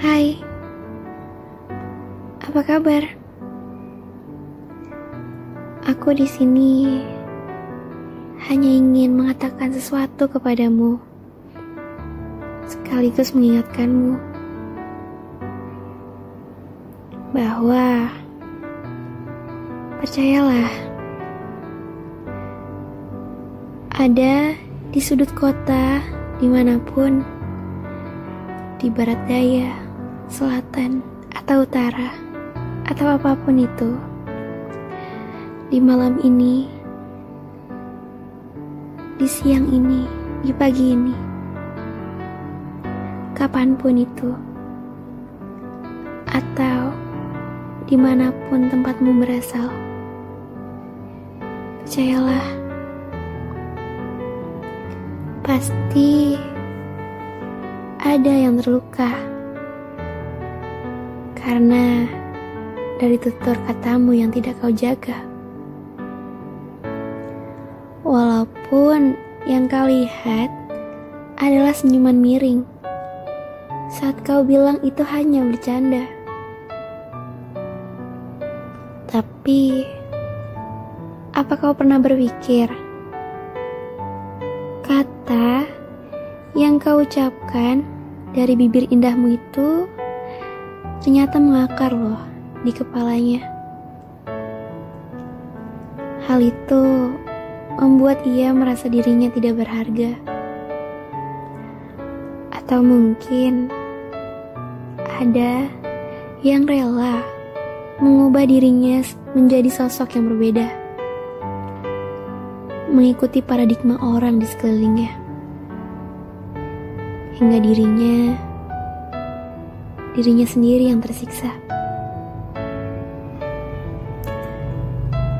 Hai, apa kabar? Aku di sini hanya ingin mengatakan sesuatu kepadamu, sekaligus mengingatkanmu bahwa percayalah, ada di sudut kota di mana pun, di barat daya, selatan, atau utara, atau apa pun itu, di malam ini, di siang ini, di pagi ini, kapan pun itu, atau di mana pun tempatmu berasal, percayalah, pasti ada yang terluka karena dari tutur katamu yang tidak kau jaga. Walaupun yang kau lihat adalah senyuman miring saat kau bilang itu hanya bercanda. Tapi, apa kau pernah berpikir kata yang kau ucapkan dari bibir indahmu itu ternyata mengakar loh di kepalanya. Hal itu membuat ia merasa dirinya tidak berharga. Atau mungkin ada yang rela mengubah dirinya menjadi sosok yang berbeda. Mengikuti paradigma orang di sekelilingnya hingga dirinya dirinya sendiri yang tersiksa.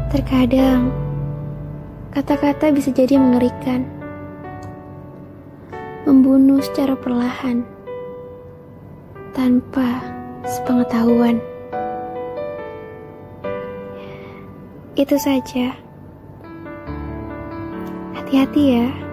Terkadang kata-kata bisa jadi mengerikan, membunuh secara perlahan tanpa sepengetahuan. Itu saja. Hati-hati ya.